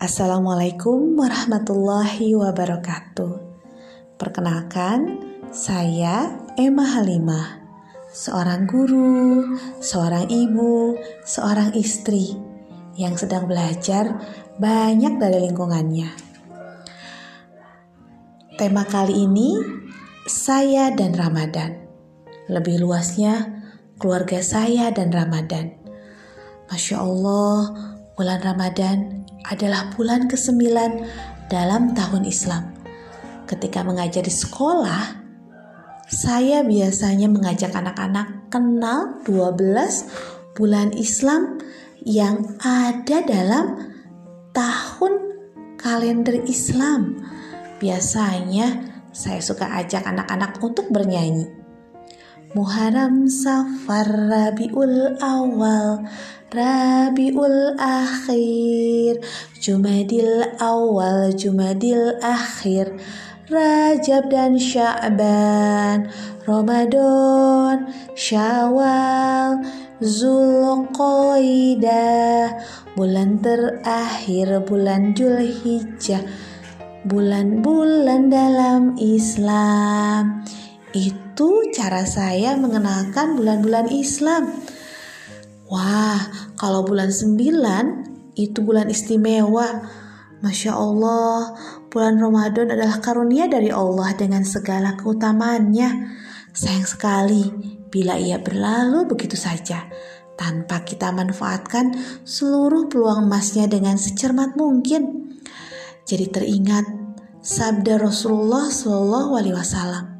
Assalamualaikum warahmatullahi wabarakatuh. Perkenalkan, saya Emma Halimah, seorang guru, seorang ibu, seorang istri yang sedang belajar banyak dari lingkungannya. Tema kali ini saya dan Ramadan. Lebih luasnya, keluarga saya dan Ramadan. Masya Allah, bulan Ramadan adalah bulan ke-9 dalam tahun Islam. Ketika mengajar di sekolah, saya biasanya mengajak anak-anak kenal 12 bulan Islam yang ada dalam tahun kalender Islam. Biasanya saya suka ajak anak-anak untuk bernyanyi. Muharram Safar Rabiul Awal Rabiul Akhir Jumadil Awal Jumadil Akhir Rajab dan Sya'ban Ramadan Syawal Zulqaidah Bulan terakhir bulan Julhijjah Bulan-bulan dalam Islam itu cara saya mengenalkan bulan-bulan Islam. Wah, kalau bulan 9 itu bulan istimewa. Masya Allah, bulan Ramadan adalah karunia dari Allah dengan segala keutamaannya. Sayang sekali bila ia berlalu begitu saja tanpa kita manfaatkan seluruh peluang emasnya dengan secermat mungkin. Jadi teringat sabda Rasulullah Shallallahu Alaihi Wasallam.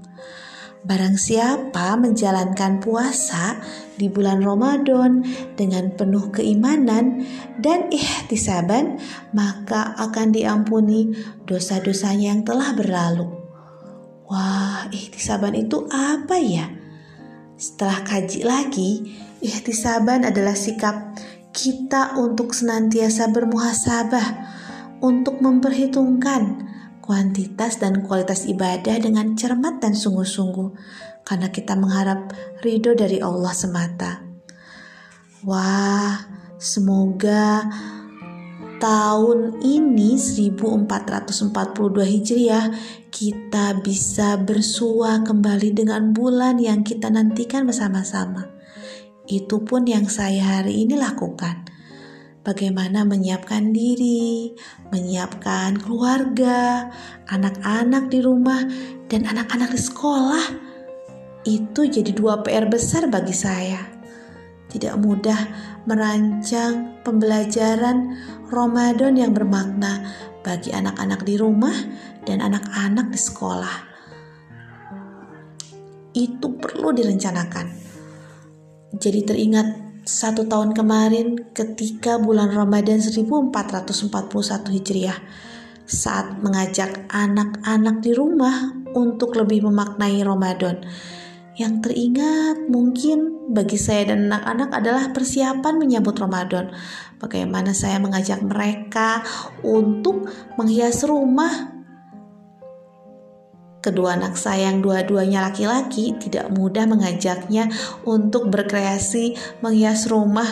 Barang siapa menjalankan puasa di bulan Ramadan dengan penuh keimanan dan ihtisaban, maka akan diampuni dosa-dosanya yang telah berlalu. Wah, ihtisaban itu apa ya? Setelah kaji lagi, ihtisaban adalah sikap kita untuk senantiasa bermuhasabah, untuk memperhitungkan kuantitas dan kualitas ibadah dengan cermat dan sungguh-sungguh karena kita mengharap ridho dari Allah semata. Wah, semoga tahun ini 1442 Hijriah kita bisa bersua kembali dengan bulan yang kita nantikan bersama-sama. Itu pun yang saya hari ini lakukan bagaimana menyiapkan diri, menyiapkan keluarga, anak-anak di rumah, dan anak-anak di sekolah. Itu jadi dua PR besar bagi saya. Tidak mudah merancang pembelajaran Ramadan yang bermakna bagi anak-anak di rumah dan anak-anak di sekolah. Itu perlu direncanakan. Jadi teringat satu tahun kemarin ketika bulan Ramadan 1441 Hijriah saat mengajak anak-anak di rumah untuk lebih memaknai Ramadan. Yang teringat mungkin bagi saya dan anak-anak adalah persiapan menyambut Ramadan. Bagaimana saya mengajak mereka untuk menghias rumah Kedua anak saya yang dua-duanya laki-laki tidak mudah mengajaknya untuk berkreasi menghias rumah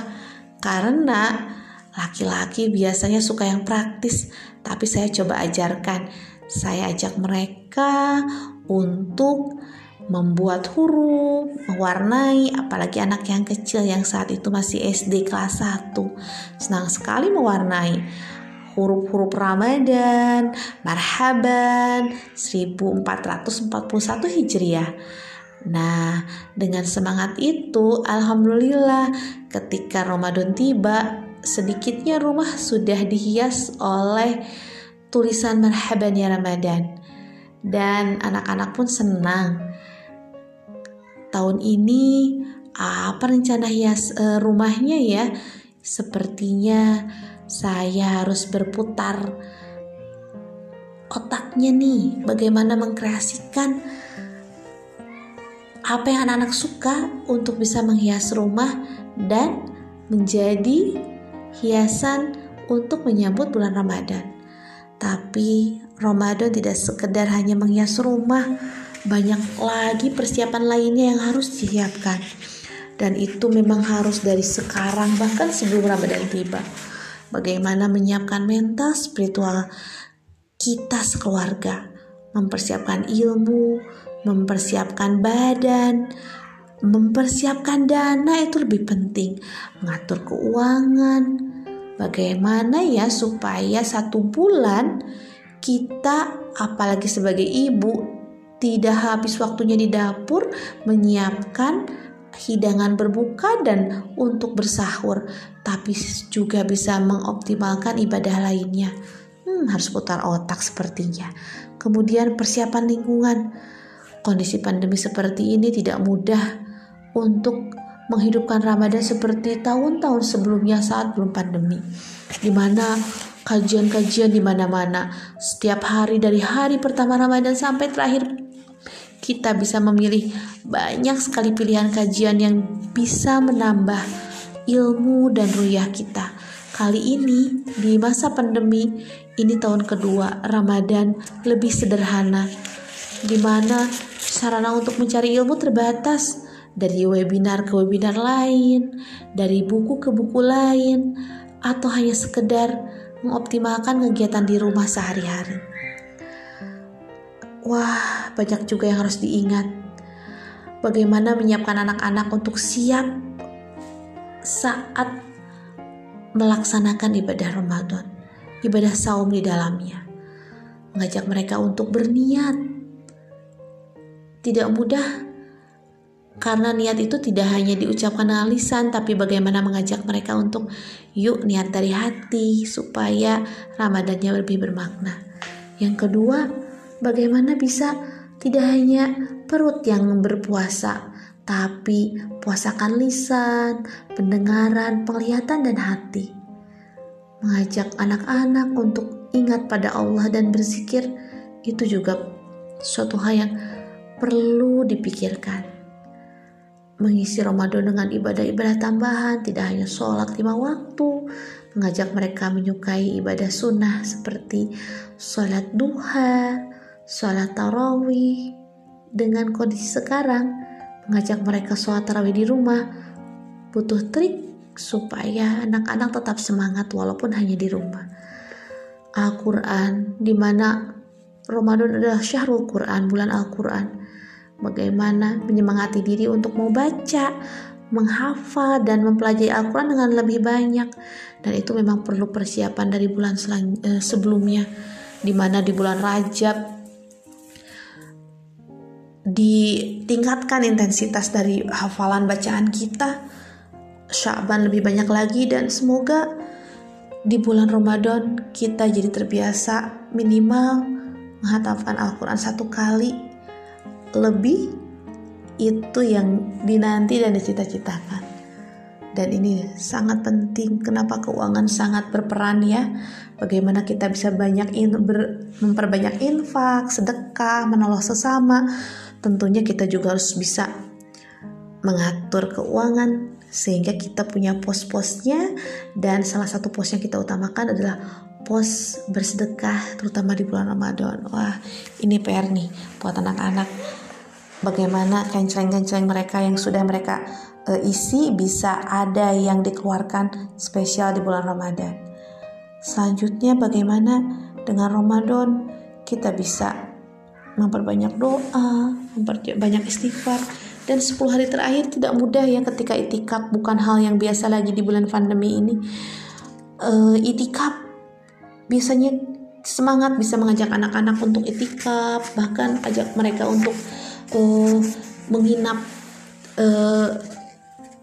karena laki-laki biasanya suka yang praktis, tapi saya coba ajarkan. Saya ajak mereka untuk membuat huruf, mewarnai, apalagi anak yang kecil yang saat itu masih SD kelas 1. Senang sekali mewarnai huruf-huruf Ramadan, marhaban 1441 Hijriah. Nah, dengan semangat itu, alhamdulillah, ketika Ramadan tiba, sedikitnya rumah sudah dihias oleh tulisan marhaban ya Ramadan. Dan anak-anak pun senang. Tahun ini apa rencana hias uh, rumahnya ya? Sepertinya saya harus berputar otaknya nih, bagaimana mengkreasikan apa yang anak-anak suka untuk bisa menghias rumah dan menjadi hiasan untuk menyambut bulan Ramadan. Tapi Ramadan tidak sekedar hanya menghias rumah, banyak lagi persiapan lainnya yang harus disiapkan. Dan itu memang harus dari sekarang bahkan sebelum Ramadan tiba. Bagaimana menyiapkan mental spiritual kita sekeluarga, mempersiapkan ilmu, mempersiapkan badan, mempersiapkan dana itu lebih penting, mengatur keuangan, bagaimana ya supaya satu bulan kita apalagi sebagai ibu tidak habis waktunya di dapur menyiapkan hidangan berbuka dan untuk bersahur, tapi juga bisa mengoptimalkan ibadah lainnya. Hmm, harus putar otak sepertinya. Kemudian persiapan lingkungan. Kondisi pandemi seperti ini tidak mudah untuk menghidupkan Ramadan seperti tahun-tahun sebelumnya saat belum pandemi. Di mana kajian-kajian di mana-mana setiap hari dari hari pertama Ramadan sampai terakhir kita bisa memilih banyak sekali pilihan kajian yang bisa menambah ilmu dan ruyah kita. Kali ini di masa pandemi, ini tahun kedua Ramadan lebih sederhana di mana sarana untuk mencari ilmu terbatas dari webinar ke webinar lain, dari buku ke buku lain, atau hanya sekedar mengoptimalkan kegiatan di rumah sehari-hari. Wah, banyak juga yang harus diingat. Bagaimana menyiapkan anak-anak untuk siap saat melaksanakan ibadah Ramadan, ibadah saum di dalamnya. Mengajak mereka untuk berniat. Tidak mudah karena niat itu tidak hanya diucapkan dengan lisan tapi bagaimana mengajak mereka untuk yuk niat dari hati supaya Ramadannya lebih bermakna. Yang kedua, bagaimana bisa tidak hanya perut yang berpuasa, tapi puasakan lisan, pendengaran, penglihatan, dan hati. Mengajak anak-anak untuk ingat pada Allah dan berzikir itu juga suatu hal yang perlu dipikirkan. Mengisi Ramadan dengan ibadah-ibadah tambahan, tidak hanya sholat lima waktu, mengajak mereka menyukai ibadah sunnah seperti sholat duha, sholat tarawih. Dengan kondisi sekarang mengajak mereka sholat tarawih di rumah butuh trik supaya anak-anak tetap semangat walaupun hanya di rumah. Al-Quran di mana Ramadan adalah syahrul Quran bulan Al-Quran. Bagaimana menyemangati diri untuk mau baca menghafal dan mempelajari Al-Quran dengan lebih banyak. Dan itu memang perlu persiapan dari bulan eh, sebelumnya di mana di bulan Rajab ditingkatkan intensitas dari hafalan bacaan kita Syaban lebih banyak lagi dan semoga di bulan Ramadan kita jadi terbiasa minimal menghafalkan Al-Quran satu kali lebih. Itu yang dinanti dan dicita-citakan. Dan ini sangat penting. Kenapa keuangan sangat berperan ya? Bagaimana kita bisa banyak in, ber, memperbanyak infak sedekah menolong sesama tentunya kita juga harus bisa mengatur keuangan sehingga kita punya pos-posnya dan salah satu pos yang kita utamakan adalah pos bersedekah terutama di bulan Ramadan. Wah, ini PR nih buat anak-anak. Bagaimana kenceng-kenceng mereka yang sudah mereka uh, isi bisa ada yang dikeluarkan spesial di bulan Ramadan. Selanjutnya bagaimana dengan Ramadan kita bisa memperbanyak doa, memperbanyak istighfar. Dan 10 hari terakhir tidak mudah ya ketika itikaf bukan hal yang biasa lagi di bulan pandemi ini. Uh, itikaf biasanya semangat bisa mengajak anak-anak untuk itikaf, bahkan ajak mereka untuk uh, menginap uh,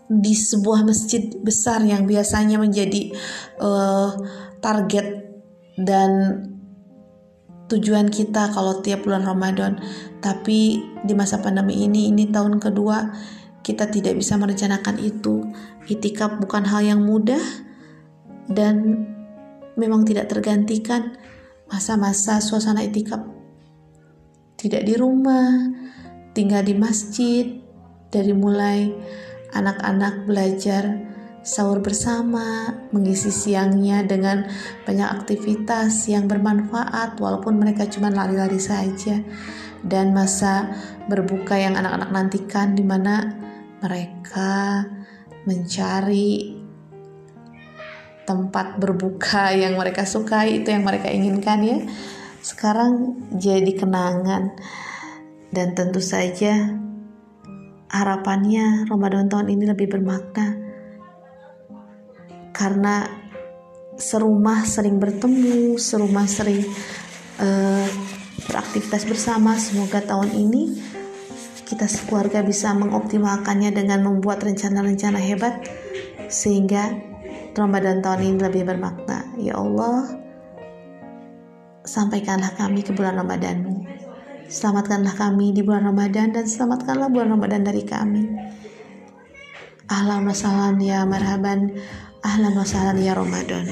di sebuah masjid besar yang biasanya menjadi uh, target dan tujuan kita kalau tiap bulan Ramadan. Tapi di masa pandemi ini, ini tahun kedua, kita tidak bisa merencanakan itu. Itikaf bukan hal yang mudah dan memang tidak tergantikan masa-masa suasana itikaf. Tidak di rumah, tinggal di masjid, dari mulai anak-anak belajar sahur bersama, mengisi siangnya dengan banyak aktivitas yang bermanfaat walaupun mereka cuma lari-lari saja. Dan masa berbuka yang anak-anak nantikan di mana mereka mencari tempat berbuka yang mereka sukai itu yang mereka inginkan ya. Sekarang jadi kenangan. Dan tentu saja harapannya Ramadan tahun ini lebih bermakna karena serumah sering bertemu serumah sering uh, beraktivitas bersama semoga tahun ini kita sekeluarga bisa mengoptimalkannya dengan membuat rencana-rencana hebat sehingga Ramadan tahun ini lebih bermakna. Ya Allah, sampaikanlah kami ke bulan Ramadanmu. Selamatkanlah kami di bulan Ramadan dan selamatkanlah bulan Ramadan dari kami. Ahlan wa ya marhaban, ahlan wa ya Ramadan.